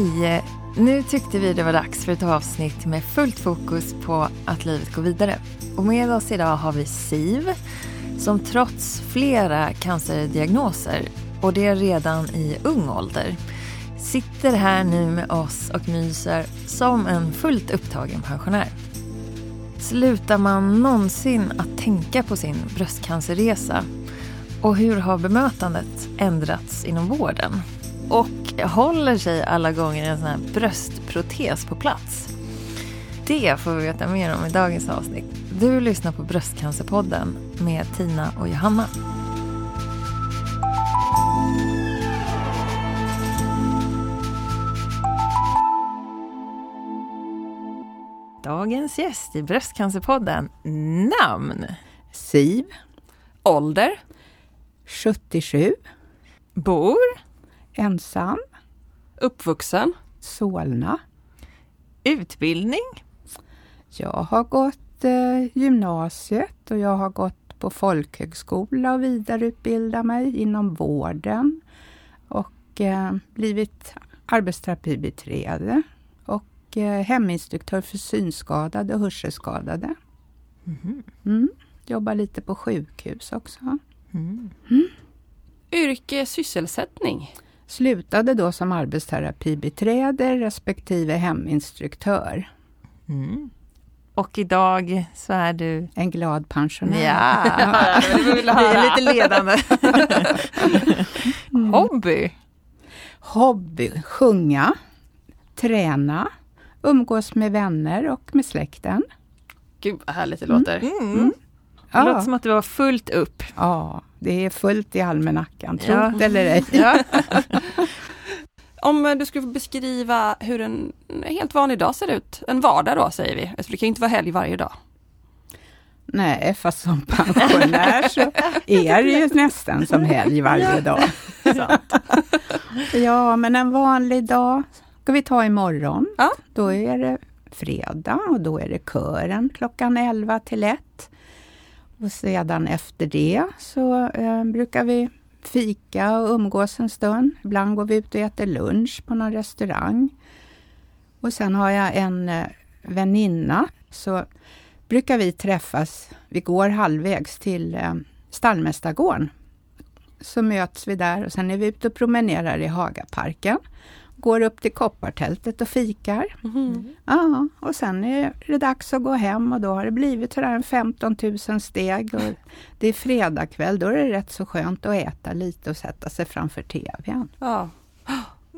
Hej! Nu tyckte vi det var dags för ett avsnitt med fullt fokus på att livet går vidare. Och med oss idag har vi Siv som trots flera cancerdiagnoser och det redan i ung ålder sitter här nu med oss och myser som en fullt upptagen pensionär. Slutar man någonsin att tänka på sin bröstcancerresa? Och hur har bemötandet ändrats inom vården? Och håller sig alla gånger en sån här bröstprotes på plats? Det får vi veta mer om i dagens avsnitt. Du lyssnar på Bröstcancerpodden med Tina och Johanna. Dagens gäst i Bröstcancerpodden, namn? Siv, Ålder? 77, Bor? ensam, Uppvuxen? Solna. Utbildning? Jag har gått eh, gymnasiet och jag har gått på folkhögskola och vidareutbildat mig inom vården och eh, blivit arbetsterapibiträde och eh, heminstruktör för synskadade och hörselskadade. Mm. Jobbar lite på sjukhus också. Yrke, sysselsättning. Slutade då som arbetsterapibiträde respektive heminstruktör. Mm. Och idag så är du... En glad pensionär. Ja, det är lite ledande. Hobby? Hobby, sjunga, träna, umgås med vänner och med släkten. Gud vad härligt det låter. Mm. Det låter Ja, som att du har fullt upp. ja, det är fullt i almanackan, tro Ja. eller ej. Ja. Om eh, du skulle beskriva hur en helt vanlig dag ser ut, en vardag då säger vi, alltså det kan ju inte vara helg varje dag. Nej, fast som pensionär så är det ju nästan som helg varje dag. Ja, men en vanlig dag ska vi ta imorgon. Ja. Då är det fredag och då är det kören klockan 11 till 1. Och sedan efter det så eh, brukar vi fika och umgås en stund. Ibland går vi ut och äter lunch på någon restaurang. Och sen har jag en eh, väninna, så brukar vi träffas. Vi går halvvägs till eh, Stallmästargården. Så möts vi där och sen är vi ute och promenerar i Hagaparken. Går upp till koppartältet och fikar. Ja, och sen är det dags att gå hem och då har det blivit sådär en 15 000 steg. Och det är fredagkväll, då är det rätt så skönt att äta lite och sätta sig framför TVn. Ja,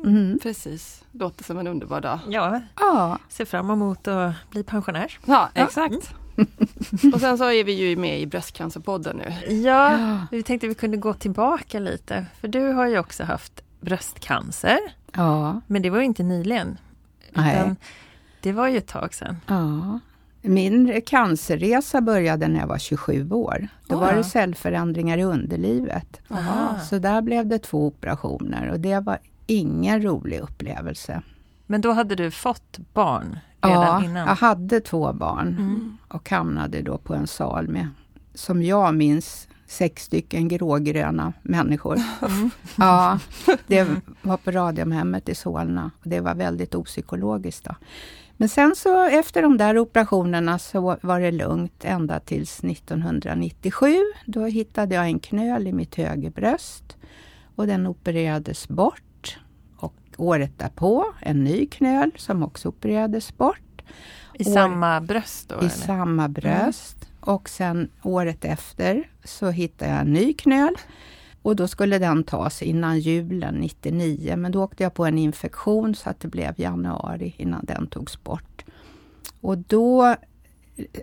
Mm. precis. Låter som en underbar dag. ja, Ja, ser fram emot att bli pensionär. Ja, exakt. Och sen så är vi ju med i Bröstcancerpodden nu. Ja, vi tänkte vi kunde gå tillbaka lite. För du har ju också haft bröstcancer. ja, Men det var ju inte nyligen. Nej. Det var ju ett tag sedan. ja. Min cancerresa började när jag var 27 år. Då var Ja. det cellförändringar i underlivet. Aha. Så där blev det två operationer och det var ingen rolig upplevelse. Men då hade du fått barn redan Ja, innan? jag hade två barn Mm. och hamnade då på en sal med, som jag minns, sex stycken grågröna människor. Mm. Ja, det var på Radiumhemmet i Solna och det var väldigt opsykologiskt. Då. Men sen så efter de där operationerna så var det lugnt ända tills 1997. Då hittade jag en knöl i mitt högerbröst och den opererades bort. Och året därpå en ny knöl som också opererades bort I År- samma bröst då? i eller? samma bröst. Och sen året efter så hittade jag en ny knöl. Och då skulle den tas innan julen 99. Men då åkte jag på en infektion så att det blev januari innan den togs bort. Och då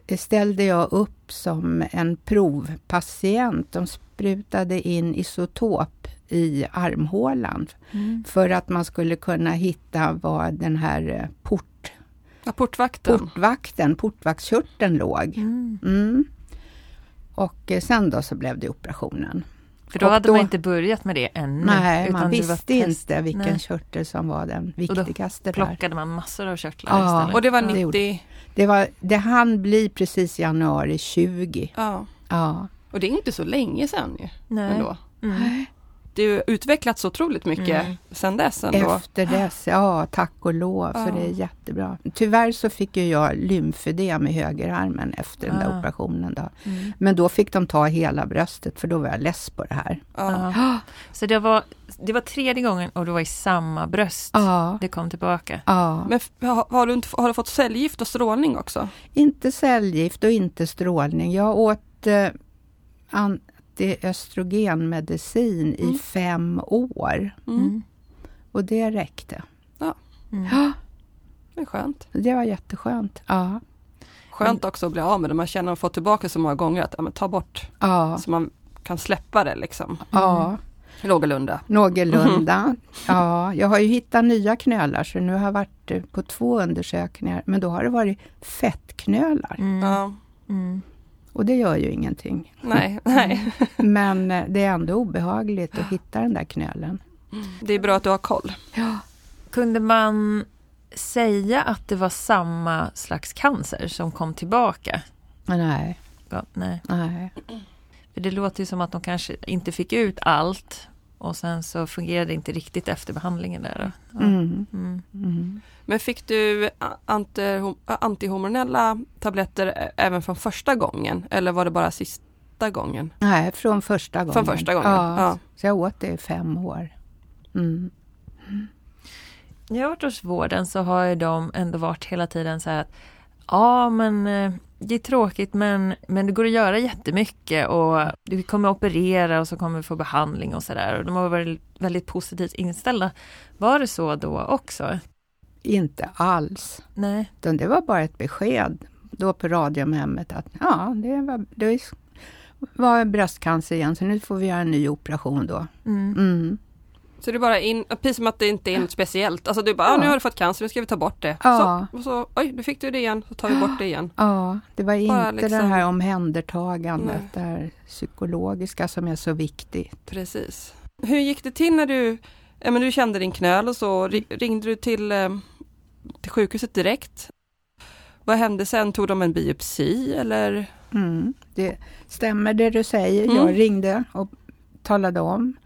eh, ställde jag upp som en provpatient. De sprutade in isotop i armhålan Mm. för att man skulle kunna hitta var den här eh, port Ja, portvakten. portvakten, portvaktskörteln låg. Mm. Mm. Och eh, sen då så blev det operationen. För då Och hade då- man inte börjat med det ännu? Nej, utan man visste inte vilken Nej. körtel som var den Och då viktigaste där. plockade man massor av körtlar Ja. istället? Och det var Ja, det gjorde- 90... Det, var, det hann bli precis januari 20. Ja. Ja. Och det är inte så länge sedan ju. Nej. Ändå. Mm. Det ju utvecklats otroligt mycket Mm. sedan dess ändå. Efter dess, ja tack och lov, så Ja. det är jättebra. Tyvärr så fick ju jag lymfödem i högerarmen efter den Ah. där operationen. Då. Mm. Men då fick de ta hela bröstet för då var jag less på det här. Ja. Ja. Så det var, det var tredje gången och det var i samma bröst Ja, det kom tillbaka? ja. Men har, du inte, har du fått cellgift och strålning också? Inte cellgift och inte strålning. Jag åt eh, antiöstrogenmedicin i Mm. fem år Mm. och det räckte. Mm. Ja, Det är skönt. det var jätteskönt. Ja, Skönt också att bli av med det. Man känner att man får tillbaka så många gånger att ja, men ta bort ja, så man kan släppa det liksom. ja. Någorlunda. någorlunda. Ja, jag har ju hittat nya knölar så nu har jag varit eh, på två undersökningar. Men då har det varit fettknölar Mm. Ja. Mm. Och det gör ju ingenting. Nej, nej. Men eh, det är ändå obehagligt att hitta den där knölen. Det är bra att du har koll. Ja, Kunde man säga att det var samma slags cancer som kom tillbaka? nej, Ja, nej. nej. För det låter ju som att de kanske inte fick ut allt och sen så fungerade det inte riktigt efter behandlingen där. Ja. Mm, Mm. mm. Men fick du antihormonella tabletter även från första gången? Eller var det bara sista gången? Nej, från första gången. Från första gången? Ja, Ja. Så jag åt det i fem år. Mm. När jag har varit hos vården så har ju de ändå varit hela tiden så här att ja men eh, det är tråkigt men, men det går att göra jättemycket och vi kommer att operera och så kommer vi få behandling och sådär. Och de har varit väldigt positivt inställda. Var det så då också? Inte alls. Nej. Utan det var bara ett besked då på Radiumhemmet att ja, det var, det var bröstcancer igen så nu får vi göra en ny operation då. Mm. Mm. Så det är bara in, precis som att det inte är något speciellt. Alltså du bara, ja. Ja. nu har du fått cancer, nu ska vi ta bort det. Ja. Så, och så, oj, nu fick du det igen, så tar vi bort det igen. Ja, det var Bara inte liksom- det här omhändertagandet, Nej. det här psykologiska som är så viktigt. Precis. Hur gick det till när du, ja, men du kände din knöl och så, ri- ringde du till, eh, till sjukhuset direkt? Vad hände sen? Tog de en biopsi eller? Mm. Det stämmer det du säger. Mm. Jag ringde och talade om,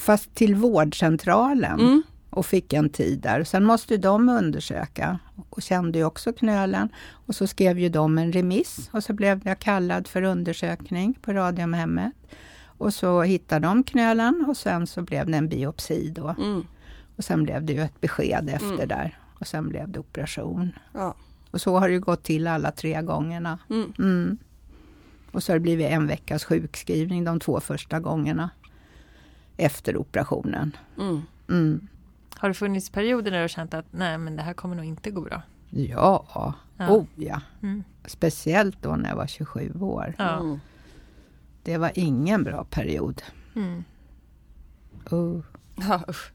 fast till vårdcentralen. Mm. och fick en tid där. Sen måste de undersöka och kände ju också knölen. Och så skrev ju de en remiss och så blev jag kallad för undersökning på Radiumhemmet. Och så hittade de knölen och sen så blev det en biopsi då. Mm. Och sen blev det ju ett besked efter Mm. där. Och sen blev det operation. Ja. Och så har det gått till alla tre gångerna. Mm. Mm. Och så har det blivit en veckas sjukskrivning de två första gångerna. Efter operationen. Mm. Mm. Har det funnits perioder när du har känt att nej men det här kommer nog inte gå bra? Ja, Ja. oh ja. Mm. Speciellt då när jag var 27 år. Ja. Mm. Det var ingen bra period. Mm. Uh. Ja, usch.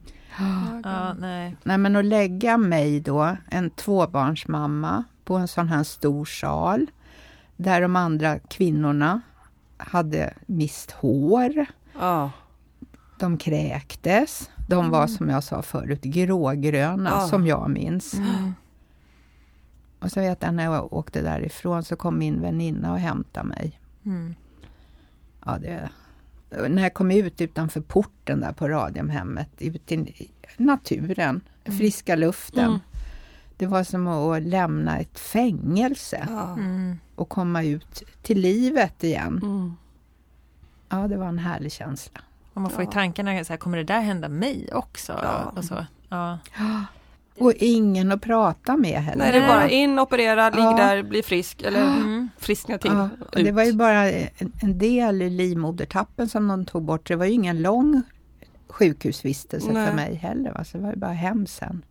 Ja, nej. Nej men att lägga mig då, en tvåbarnsmamma, på en sån här stor sal. Där de andra kvinnorna hade mist hår. Ja. De kräktes. De var som jag sa förut grågröna Ja. som jag minns. Mm. Och så vet jag när jag åkte därifrån så kom min väninna och hämtade mig. Mm. Ja, det, när jag kom ut utanför porten där på Radiumhemmet, ut i naturen, friska luften. Mm. Det var som att lämna ett fängelse Ja. Mm. och komma ut till livet igen. Mm. Ja, det var en härlig känsla. Och man får ju Ja. tankarna, så här, kommer det där hända mig också? Ja. Och så. Ja. Och ingen att prata med heller. Nej, det är bara in, operera, ligg Ja. där, bli frisk eller Mm. friskna till. Ja, det var ju bara en, en del i livmodertappen som de tog bort. Det var ju ingen lång sjukhusvistelse Nej. för mig heller. Va? Så det var ju bara hem sen.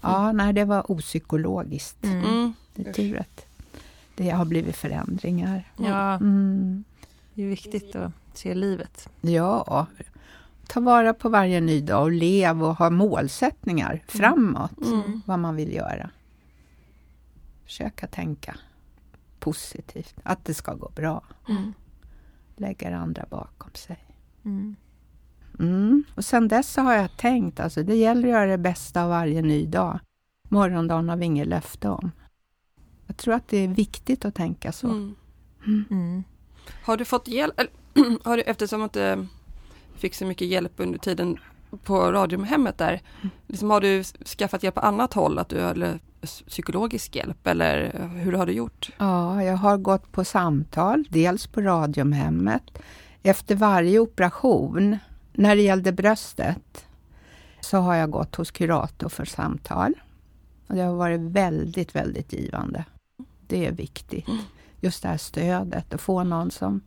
Ja, nej, det var opsykologiskt. Mm. Mm. Det är tur att det har blivit förändringar. Ja, Mm. det är viktigt att se livet. Ja, ta vara på varje ny dag och lev och ha målsättningar framåt. Mm. Vad man vill göra. Försöka tänka positivt, att det ska gå bra. Mm. Lägga det andra bakom sig. Mm. Mm. Och sen dess så har jag tänkt, alltså det gäller att göra det bästa av varje ny dag. Morgondagen har vi inget löfte om. Jag tror att det är viktigt att tänka så. Mm. Mm. Har du fått hjälp, har du, eftersom att eh, fick så mycket hjälp under tiden på Radiumhemmet där. Liksom, har du skaffat hjälp på annat håll, att du, eller psykologisk hjälp eller hur har du gjort? Ja, jag har gått på samtal, dels på Radiumhemmet. Efter varje operation, när det gällde bröstet, så har jag gått hos kurator för samtal. Och det har varit väldigt, väldigt givande. Det är viktigt. Just det här stödet, att få någon som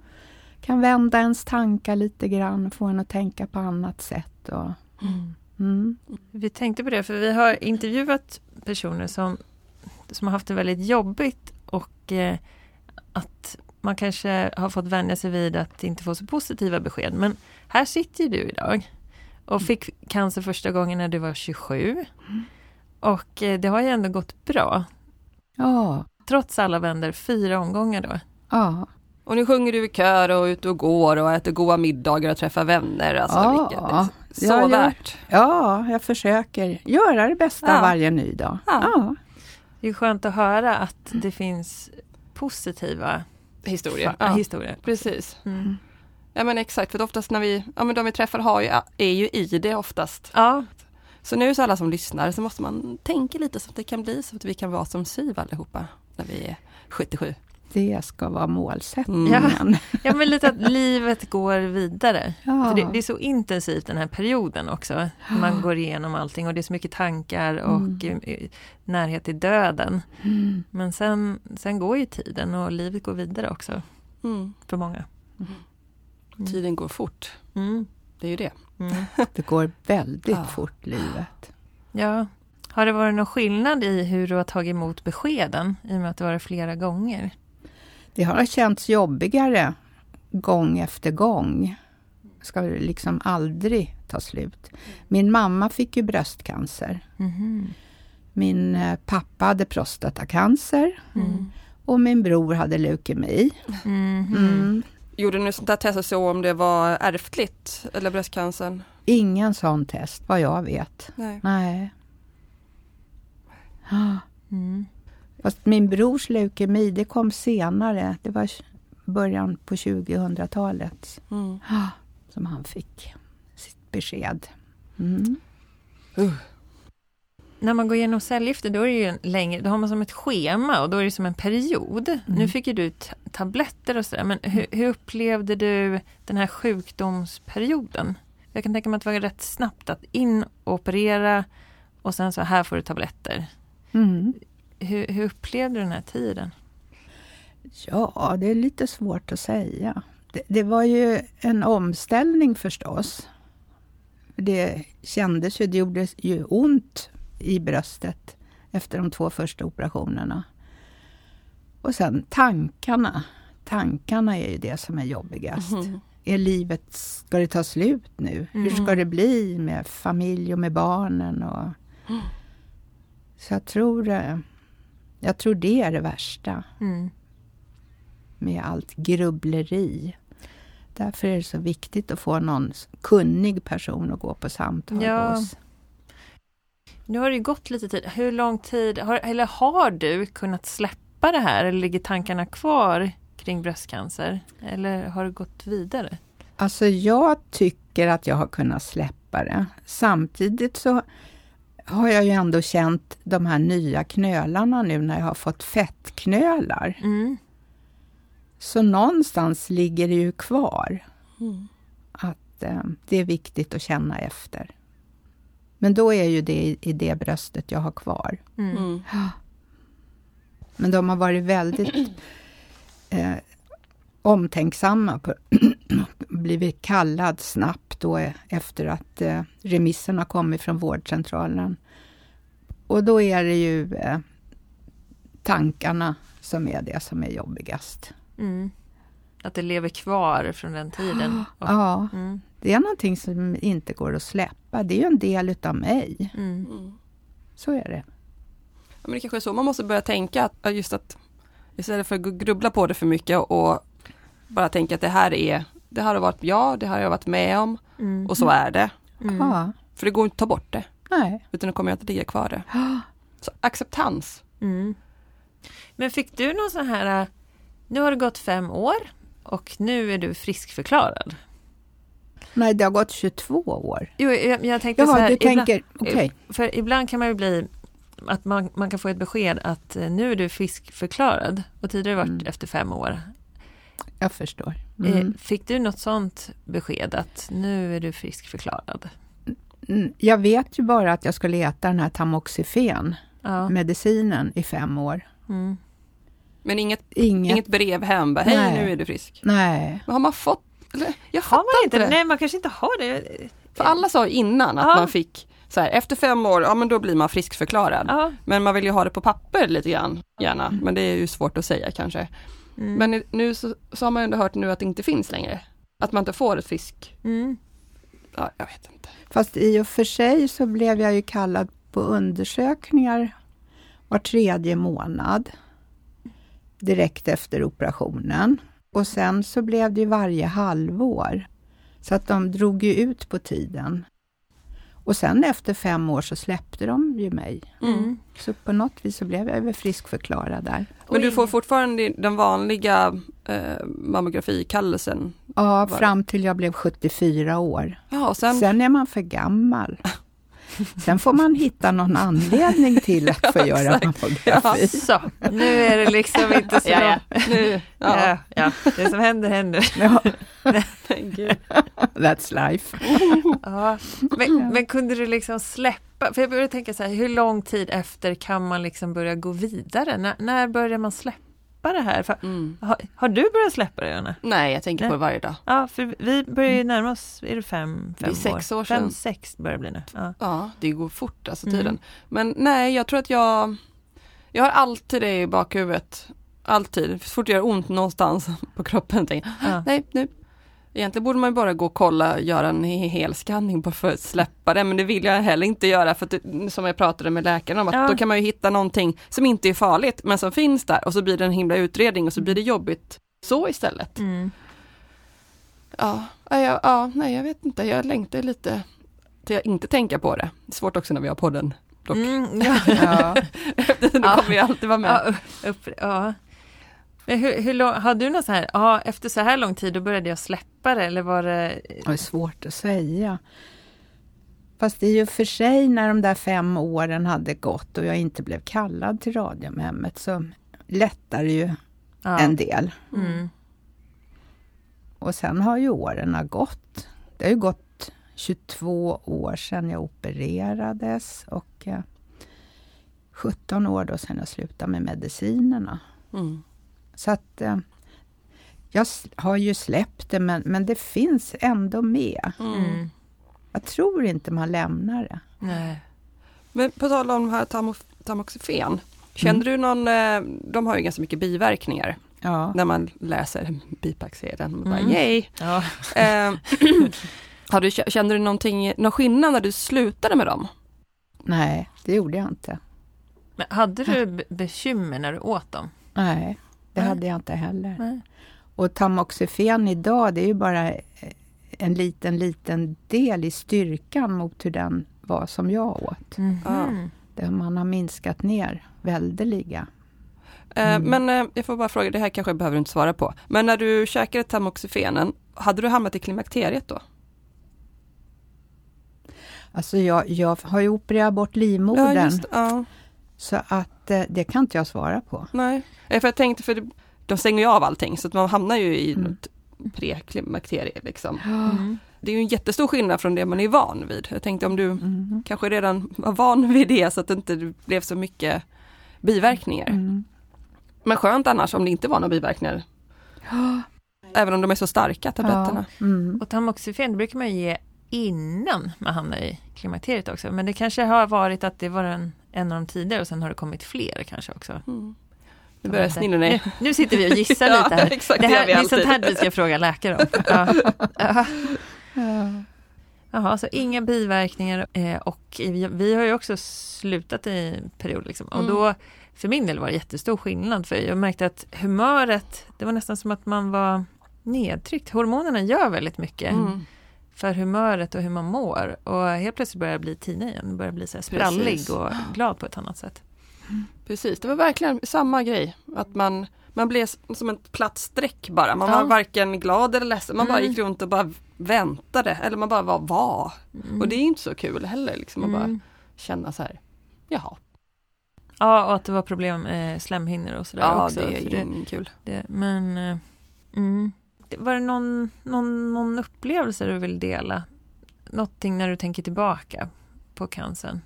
kan vända ens tankar lite grann, få en att tänka på annat sätt. Och, Mm. mm. Vi tänkte på det, för vi har intervjuat personer som, som har haft det väldigt jobbigt och eh, att man kanske har fått vänja sig vid att inte få så positiva besked. Men här sitter ju du idag och fick cancer första gången när du var 27. Och eh, det har ju ändå gått bra. Ja, Trots alla vänder, fyra omgångar då. ja, Och nu sjunger du i kör och ute och går och äter goda middagar och träffar vänner. Alltså, Ja, vilket, så ja, värt. ja, jag försöker göra det bästa Ja. varje ny dag. Ja. Ja. Det är skönt att höra att det finns positiva Historia. fa- Ja, historier. precis. Mm. Ja men exakt, för oftast när vi, ja men de vi träffar har ju, är ju i det oftast. Ja, Så nu så alla som lyssnar så måste man tänka lite så att det kan bli så att vi kan vara som Siv allihopa när vi är 77. Det ska vara målsättningen. Mm. ja, men lite att livet går vidare. Ja. För det, det är så intensivt den här perioden också. Man går igenom allting och det är så mycket tankar och eh, närhet till döden. Mm. Men sen, sen går ju tiden och livet går vidare också Mm. för många. Tiden går fort, Mm. det är ju det. Mm. Det går väldigt Ja. fort, livet. Ja. Har det varit någon skillnad i hur du har tagit emot beskeden i och med att det varit flera gånger? Det har känts jobbigare gång efter gång. Ska liksom aldrig ta slut. Min mamma fick ju bröstcancer. Mhm. Min eh, pappa hade prostatacancer. Mm. Och min bror hade leukemi. Mhm. Mm. Gjorde ni sånt där test och så om det var ärftligt eller bröstcancern? Ingen sån test, vad jag vet. Nej. Nej. Ah. Mm. Fast min brors leukemi, det kom senare. Det var början på 2000-talet Mm. ah, som han fick sitt besked. Mm. När man går igenom cellgifter då är det ju längre, då har man som ett schema och då är det som en period. Nu fick ju du ta- tabletter och sådär, men hur, hur upplevde du den här sjukdomsperioden? Jag kan tänka mig att det var rätt snabbt att in och operera och sen så här får du tabletter. Mm. Hur, hur upplevde du den här tiden? Ja, det är lite svårt att säga. Det, det var ju en omställning förstås. Det kändes ju, det gjorde ju ont i bröstet efter de två första operationerna. Och sen tankarna. Tankarna är ju det som är jobbigast. Mhm. Är livet, ska det ta slut nu? Hur ska det bli med familj och med barnen? Och... Så jag tror, eh, jag tror det är det värsta Mm. med allt grubbleri. Därför är det så viktigt att få någon kunnig person att gå på samtal Ja. hos. Nu har det gått lite tid. Hur lång tid, har, eller har du kunnat släppa det här? Eller ligger tankarna kvar kring bröstcancer? Eller har det gått vidare? Alltså jag tycker att jag har kunnat släppa det. Samtidigt så har jag ju ändå känt de här nya knölarna nu när jag har fått fettknölar. Mm. Så någonstans ligger det ju kvar Mm. att eh, det är viktigt att känna efter. Men då är ju det i, i det bröstet jag har kvar. Mm. Mm. Men de har varit väldigt eh, omtänksamma, på, blivit kallad snabbt då eh, efter att eh, remissen har kommit från vårdcentralen. Och då är det ju eh, tankarna som är det som är jobbigast. Mm. Att det lever kvar från den tiden. Och, Ja, mm. det är någonting som inte går att släppa. Det är ju en del utav mig. Mm. Så är det. Ja, men det kanske är så man måste börja tänka, att, just att istället för att grubbla på det för mycket och bara tänka att det här är, det här har varit jag, det här har jag varit med om Mm. och så är det. Mm. För det går inte att ta bort det, nej. utan det kommer att ligga kvar det. Så acceptans. Mm. Men fick du någon sån här, äh, nu har det gått fem år och nu är du friskförklarad. Nej, det har gått 22 år. Jo, jag, jag tänkte Jaha, så här, du ibland, tänker, okej. för ibland kan man ju bli att man, man kan få ett besked att eh, nu är du friskförklarad och tidigare varit Mm. efter fem år. Jag förstår. Eh, Mm. Fick du något sånt besked att nu är du friskförklarad? Mm, Jag vet ju bara att jag skulle äta den här tamoxifen, Ja. medicinen, i fem år. Mm. Men inget, Inget, inget brev hem, bara, hej Nej. nu är du frisk. nej. Men har man fått, eller, jag Har man inte inte det. Nej, man kanske inte har det. För alla sa innan att Ja. man fick, så här, efter fem år, ja men då blir man friskförklarad. Ja. Men man vill ju ha det på papper lite grann, gärna. Men det är ju svårt att säga kanske. Mm. Men nu så, så har man ändå hört nu att det inte finns längre. Att man inte får ett frisk, Mm. ja jag vet inte. Fast i och för sig så blev jag ju kallad på undersökningar var tredje månad. Direkt efter operationen. Och sen så blev det ju varje halvår. Så att de drog ju ut på tiden. Och sen efter fem år så släppte de ju mig. Mm. Så på något vis så blev jag väl friskförklarad där. Men du får fortfarande den vanliga eh, mammografikallelsen? Ja, fram till jag blev 74 år. Ja, sen, Sen är man för gammal. Sen får man hitta någon anledning till att få Ja, göra exakt. mammografi. Så, nu är det liksom inte så... ja, ja, nu, ja. Ja, ja. Det som händer händer. Ja, that's life. Ja. Men, men kunde du liksom släppa, för jag började tänka så här, hur lång tid efter kan man liksom börja gå vidare? När, när börjar man släppa det här? För, Mm. har, har du börjat släppa det, Anna? Nej, jag tänker Nej. på det varje dag. Ja, för vi börjar ju närma oss, är det fem, Det är fem sex år Fem, sedan. sex börjar det bli nu. Ja. Ja, det går fort alltså Mm. tiden. Men nej, jag tror att jag, jag har alltid det i bakhuvudet. Alltid. Så fort det gör ont någonstans på kroppen tänker jag, Ja. nej nu. Egentligen borde man bara gå och kolla, göra en he- hel scanning bara för att släppa det, men det vill jag heller inte göra för att som jag pratade med läkaren om, att Ja. då kan man ju hitta någonting som inte är farligt, men som finns där och så blir det en himla utredning och så blir det jobbigt så istället. Mm. Ja, ja, ja, nej jag vet inte, jag längtar lite till att inte tänka på det. Det är svårt också när vi har podden, dock. Mm, ja. Ja. Ja. kommer vi alltid vara med. Ja, upp, ja. Men hur, hur lång, har du något så här, ja efter så här lång tid då började jag släppa det eller var det? Det är svårt att säga. Fast i och för sig när de där fem åren hade gått och jag inte blev kallad till Radiumhemmet så lättar det ju Ja. en del. Mm. Och sen har ju åren gått. Det har ju gått 22 år sedan jag opererades och eh, 17 år då sedan jag slutade med medicinerna. Mm. Så att eh, jag har ju släppt det men, men det finns ändå med. Mm. Mm. Jag tror inte man lämnar det. Nej. Men på tal om här tamo- tamoxifen, kände du någon, eh, de har ju ganska mycket biverkningar Ja. när man läser bipacksedeln. Man bara, Mm. Yay! Ja. Eh, har du, kände du någonting, någon skillnad när du slutade med dem? Nej, det gjorde jag inte. Men hade du be- bekymmer när du åt dem? Nej, det Nej. hade jag inte heller. Nej. Och tamoxifen idag, det är ju bara eh, en liten, liten del i styrkan mot hur den var som jag åt. Mhm. Där man har minskat ner väldeliga. Eh, Mm. Men eh, jag får bara fråga, det här kanske behöver du inte svara på. Men när du käkade tamoxifenen, hade du hamnat i klimakteriet då? Alltså jag, jag har ju opererat bort livmodern, Ja, just, ja. Så att eh, det kan inte jag svara på. Nej, Eh, för jag tänkte för de stänger ju av allting så att man hamnar ju i Mm. något preklimakterie liksom. Mm. Det är ju en jättestor skillnad från det man är van vid. Jag tänkte om du Mm. kanske redan var van vid det så att det inte blev så mycket biverkningar. Mm. Men skönt annars om det inte var några biverkningar. Även om de är så starka tabletterna. Ja. Mm. Och tamoxifen det brukar man ju ge innan man hamnar i klimakteriet också. Men det kanske har varit att det var en, en av de tidigare och sen har det kommit fler kanske också. Mm. Nu börjar snilla nu, nu sitter vi och gissar Ja, lite här. exakt, det, det här vi det är sånt här vi ska fråga läkare om. Ja. Ja. Ja. Jaha, så inga biverkningar eh, och vi, har ju också slutat i period liksom. Och Mm. då, för min del var det jättestor skillnad för jag märkte att humöret, det var nästan som att man var nedtryckt. Hormonerna gör väldigt mycket Mm. För humöret och hur man mår. Och helt plötsligt börjar jag bli tina igen, börjar bli så sprallig Precis. och glad på ett annat sätt. Precis, det var verkligen samma grej. Att man, Man blev som ett platt streck bara. Man Ja. var varken glad eller ledsen. Man bara Mm. gick runt och bara väntade. Eller man bara var, var. Mm. Och det är inte så kul heller. Liksom, att bara Mm. känna så här, jaha. Ja, och att det var problem med slemhinnor och sådär Ja, också. det är ju kul. det, men... eh, Mm. Var det någon, någon, någon upplevelse du vill dela? Någonting när du tänker tillbaka på cancern?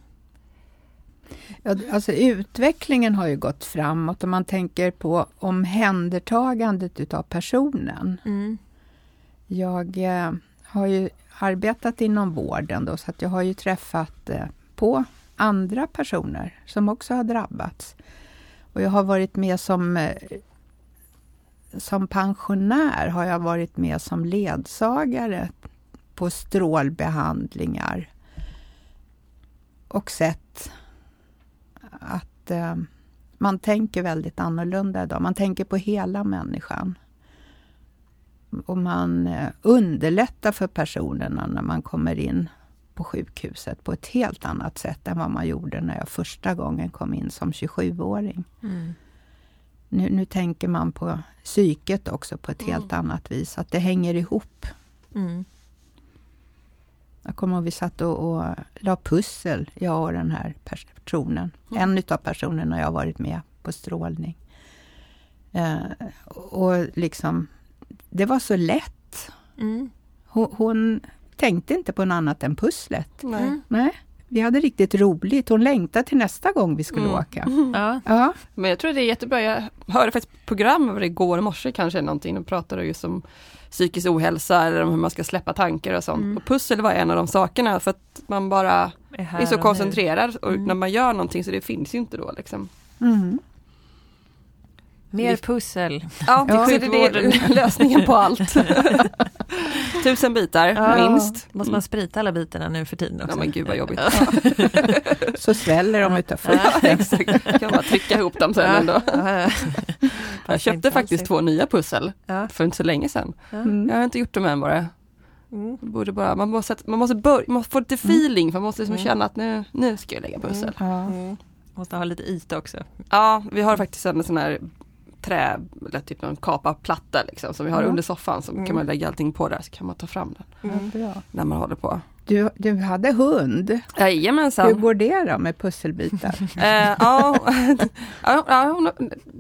Ja, alltså utvecklingen har ju gått framåt och man tänker på omhändertagandet utav personen. Mm. Jag eh, har ju arbetat inom vården då, så att jag har ju träffat eh, på andra personer som också har drabbats. Och jag har varit med som eh, som pensionär har jag varit med som ledsagare på strålbehandlingar och sett att eh, man tänker väldigt annorlunda idag. Man tänker på hela människan. Och man eh, underlättar för personerna när man kommer in på sjukhuset på ett helt annat sätt än vad man gjorde när jag första gången kom in som 27-åring. Mm. Nu, nu tänker man på psyket också på ett helt annat vis, att det hänger ihop. Mm. Jag kommer ihåg vi satt och, och la pussel, jag och den här personen. Mm. En utav personerna jag varit med på strålning. Eh, och liksom, det var så lätt. Mm. Hon, hon tänkte inte på något annat än pusslet. Nej. Mm. Nej, vi hade riktigt roligt. Hon längtade till nästa gång vi skulle Mm. åka. Ja. Ja, Men jag tror det är jättebra. Jag hörde faktiskt ett program över det igår morse kanske någonting och pratade just om psykisk ohälsa eller om hur man ska släppa tankar och sånt. Mm. Och pussel var en av de sakerna för att man bara Är, är så och koncentrerad och Mm. när man gör någonting så det finns ju inte då liksom. mm. Mer pussel. Ja, Ja. så är det, det lösningen på allt. Tusen bitar Ja. minst. Måste man sprita alla bitarna nu för tiden också? Ja men gud vad jobbigt. så sväller de utav Ja. Exakt, kan man trycka ihop dem sen ändå. Ja, ja. Jag köpte faktiskt två nya pussel Ja. för inte så länge sedan. Mm. Jag har inte gjort dem än bara. Mm. Borde bara man, måste, man, måste börja, man måste få lite feeling, för man måste liksom Mm. känna att nu, nu ska jag lägga pussel. Ja. Mm. Måste ha lite yta också. Ja, vi har faktiskt en sån här trä, eller typ någon kaparplatta liksom, som vi har Ja. under soffan. Så Mm. kan man lägga allting på där, så kan man ta fram den bra. när man håller på. Du, du hade hund. Hur Jajamensan. går det då med pusselbitar? Eh, ja, ja, ja, hon, har-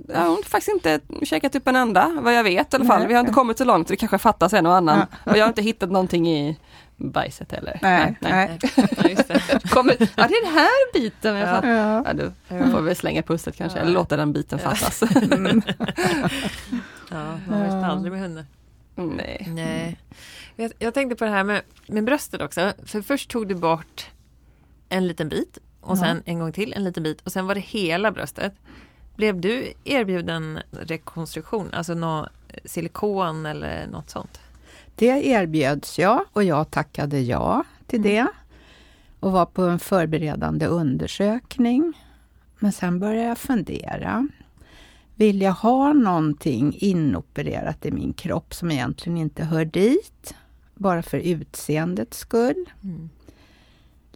ja, hon har faktiskt inte käkat upp en enda, vad jag vet i alla fall. Nej. Vi har inte kommit så långt, det kanske fattas en och annan. Och jag har inte hittat någonting i bajset heller. Nej, nej. Just det. Kommer, ja, det är den här biten. Jag Ja. Ja. Ja, du får vi slänga pusslet kanske, Ja. eller låta den biten Ja. fattas. Mm. Ja, man vet Ja. aldrig med hundar. Nej. Nej. Jag, jag tänkte på det här med, med bröstet också. För först tog du bort en liten bit och Ja. sen en gång till en liten bit och sen var det hela bröstet. Blev du erbjuden rekonstruktion, alltså nå silikon eller något sånt? Det erbjöds jag och jag tackade ja till Mm. det. Och var på en förberedande undersökning. Men sen började jag fundera. Vill jag ha någonting inopererat i min kropp som egentligen inte hör dit? Bara för utseendets skull? Mm.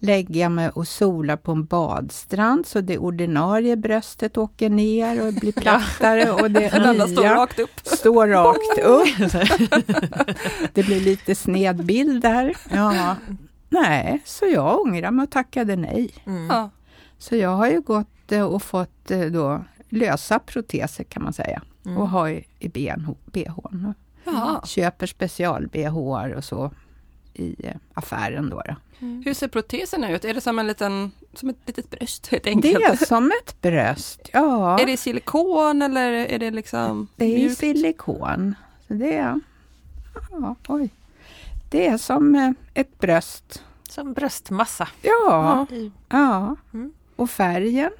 Lägger jag mig och solar på en badstrand så det ordinarie bröstet åker ner och blir plattare och det andra står nya rakt upp. står rakt upp. Det blir lite sned bild där. Ja. Nej, så jag ångrar mig och tackade nej. Mm. Ja. Så jag har ju gått eh, och fått eh, då lösa proteser kan man säga. Mm. Och har i i BH. BH. Ja. Köper special-BH och så i affären då. då. Hur ser proteserna ut? Är det som en liten, som ett litet bröst helt Det enkelt? är som ett bröst. Ja, Är det silikon eller är det liksom det är mjukt? silikon. Så det är, ja, oj. Det är som eh, ett bröst. Som bröstmassa. Ja, ja. Mm. Och färgen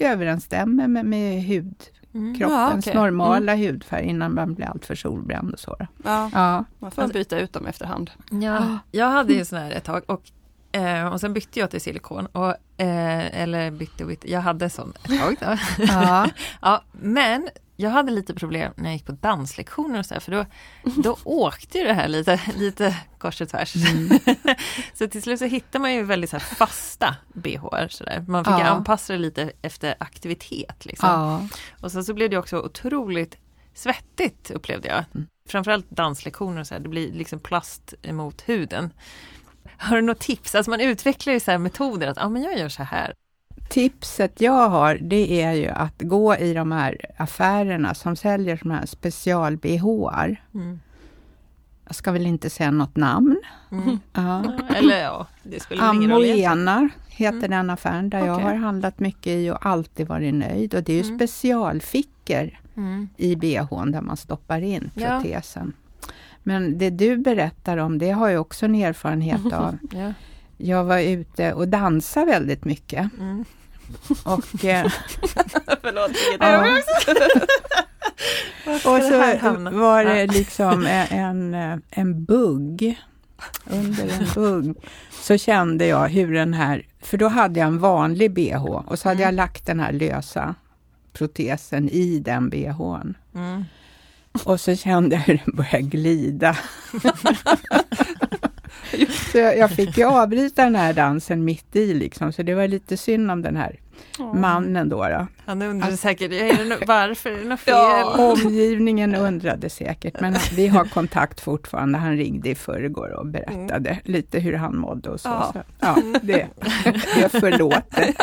överensstämmer med, med hud, Mm. kroppens Ja, okej. normala hudfärg innan man blir alltför solbränd och så. Ja, Ja, man får byta ut dem efterhand. Ja, jag hade ju sån här ett tag och, eh, och sen bytte jag till silikon. Och, eh, eller bytte och bytte, jag hade sån ett tag. Då. ja. ja, men jag hade lite problem när jag gick på danslektioner och så här, för då, då åkte ju det här lite, lite kors och tvärs. Mm. så till slut så hittar man ju väldigt så fasta bh. Så där. Man fick ja. anpassa det lite efter aktivitet. Liksom. Ja. Och sen så blev det också otroligt svettigt upplevde jag. Mm. Framförallt danslektioner och så här, det blir liksom plast emot huden. Har du något tips? Alltså man utvecklar ju så metoder att ah, men jag gör så här. Tipset jag har, det är ju att gå i de här affärerna som säljer såna här special-bh. Mm. Jag ska väl inte säga något namn. Mm. Ja. Eller ja, det spelar ingen roll. Heter mm. den affären där okay. jag har handlat mycket i och alltid varit nöjd. Och det är ju mm. specialfickor mm. i bhn där man stoppar in protesen. Ja. Men det du berättar om, det har jag också en erfarenhet av. ja. Jag var ute och dansade väldigt mycket. Mm. Och... Eh, Förlåt, ja. och så var det liksom en, en bugg. Under en bugg så kände jag hur den här, för då hade jag en vanlig bh och så hade mm. jag lagt den här lösa protesen i den bhn. Mm. Och så kände jag hur den började glida. så jag, fick ju avbryta den här dansen mitt i liksom, så det var lite synd om den här oh. mannen då. då. Han undrade alltså, säkert, är det no varför, är det något fel? Ja, omgivningen undrade säkert, men vi har kontakt fortfarande. Han ringde i förrgår och berättade mm. lite hur han mådde och så. Ja, så, ja det, det är förlåtet.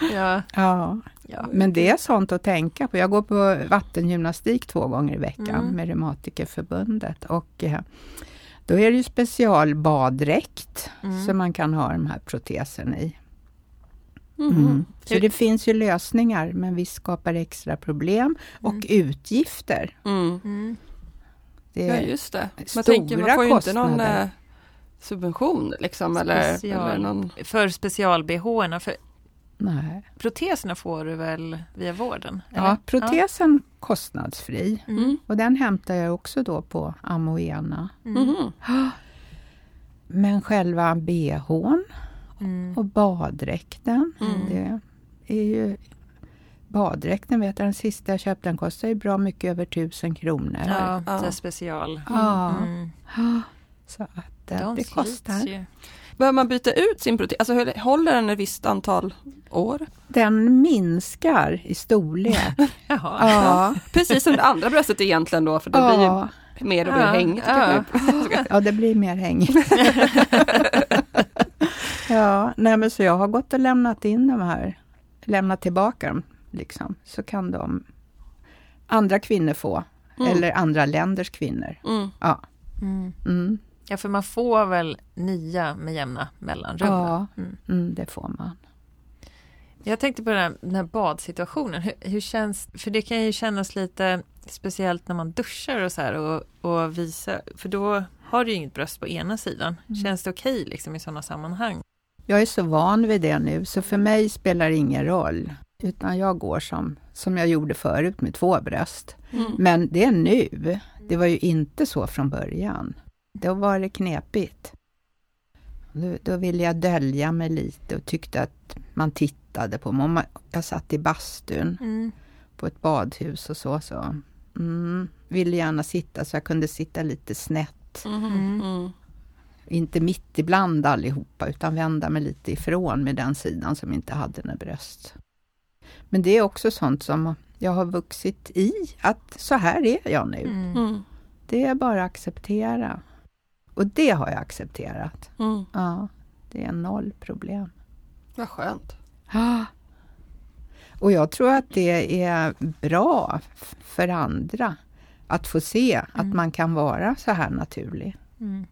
ja, ja. Ja. Men det är sånt att tänka på. Jag går på vattengymnastik två gånger i veckan mm. med Reumatikerförbundet och eh, då är det ju specialbaddräkt mm. som man kan ha de här proteserna i. Mm. mm. Så det finns ju lösningar, men vi skapar extra problem och mm. utgifter. Mm. mm. Det ja, just det. Man tänker, man får ju inte någon eh, subvention liksom, Special, eller någon... För special-bh. För Nej. Proteserna får du väl via vården? Eller? Ja, protesen ja. kostnadsfri. Mm. Och den hämtar jag också då på Amoena. Mm. Men själva bhn mm. och baddräkten, mm. det är ju Baddräkten vet jag, den sista jag köpte, den kostar ju bra mycket över tusen kronor. Ja, ja. det är special. Ja. Mm. Så att De det kostar. Ju. Behöver man byta ut sin protein? Alltså håller den ett visst antal år? Den minskar i storlek. Jaha. Ja. Precis som det andra bröstet egentligen då, för det ja. blir ju mer och mer ja. hängigt. Ja. ja, det blir mer hängigt. ja, nej men så jag har gått och lämnat in de här, lämnat tillbaka dem, liksom. Så kan de andra kvinnor få, mm. eller andra länders kvinnor. Mm. Ja. Mm. Ja, för man får väl nya med jämna mellanrum? Ja, mm. Mm, det får man. Jag tänkte på den här, den här badsituationen. Hur, hur, känns, för det kan ju kännas lite speciellt när man duschar och så här och, och visa, för då har du ju inget bröst på ena sidan. Mm. Känns det okej okay, liksom i sådana sammanhang? Jag är så van vid det nu, så för mig spelar det ingen roll. Utan jag går som, som jag gjorde förut med två bröst. Mm. Men det är nu. Det var ju inte så från början. Då var det knepigt. Då, då ville jag dölja mig lite och tyckte att man tittade på mig. Jag satt i bastun mm. på ett badhus och så. så. Mm, ville gärna sitta så jag kunde sitta lite snett. Mm. Mm. Inte mitt ibland allihopa, utan vända mig lite ifrån med den sidan som inte hade några bröst. Men det är också sånt som jag har vuxit i, att så här är jag nu. Mm. Mm. Det är bara att acceptera. Och det har jag accepterat. Mm. Ja, det är noll problem. Vad skönt. Ja. Och jag tror att det är bra för andra att få se mm. att man kan vara så här naturlig mm.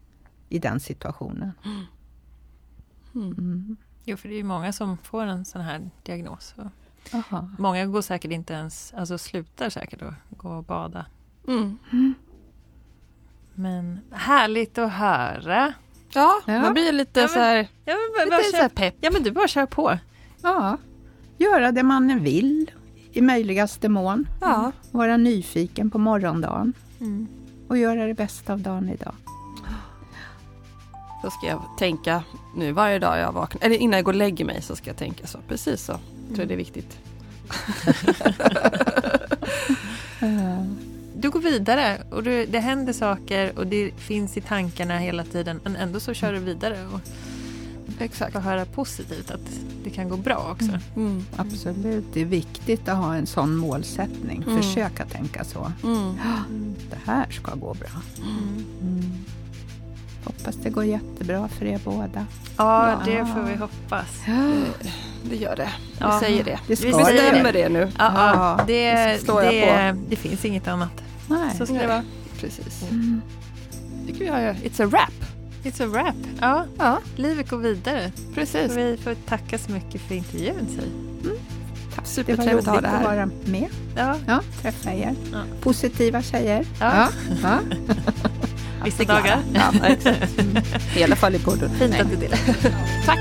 i den situationen. Mm. mm. Jo, för det är ju många som får en sån här diagnos. Många går säkert inte ens, alltså slutar säkert att gå och bada. Mm. Men härligt att höra. Ja, ja. man blir lite ja, men, så här... Ja, men, bara, lite kör, pepp. Ja, men du bara kör på. Ja, göra det man vill i möjligaste mån. Ja. Vara nyfiken på morgondagen. Mm. Och göra det bästa av dagen idag. Så ska jag tänka nu varje dag jag vaknar, eller innan jag går och lägger mig så ska jag tänka så. Precis så. Jag tror mm. det är viktigt. Du går vidare och du, det händer saker och det finns i tankarna hela tiden men ändå så kör du vidare och Exakt. får höra positivt att det kan gå bra också. Mm. Mm. Absolut, det är viktigt att ha en sån målsättning. Mm. Försöka tänka så. Mm. Det här ska gå bra. Mm. Mm. Hoppas det går jättebra för er båda. Ja, Ja. det får vi hoppas. Det gör det. Ja. Vi säger det. Det Vi bestämmer det nu. Ja, ja, Ja, det, det det, det finns inget annat. Nej. Så ska det vara. Precis. Mm. tycker vi har It's a wrap. It's a wrap. Ja, Ja, livet går vidare. precis. Så vi får tacka så mycket för intervjun. Det var Supertrevligt roligt att ha det att här. vara med. Ja, Ja, träffa er. Ja. Positiva tjejer. Ja. Ja. vissa dagar. Ja, exakt. I alla fall i podden. Fint att du delar. Tack.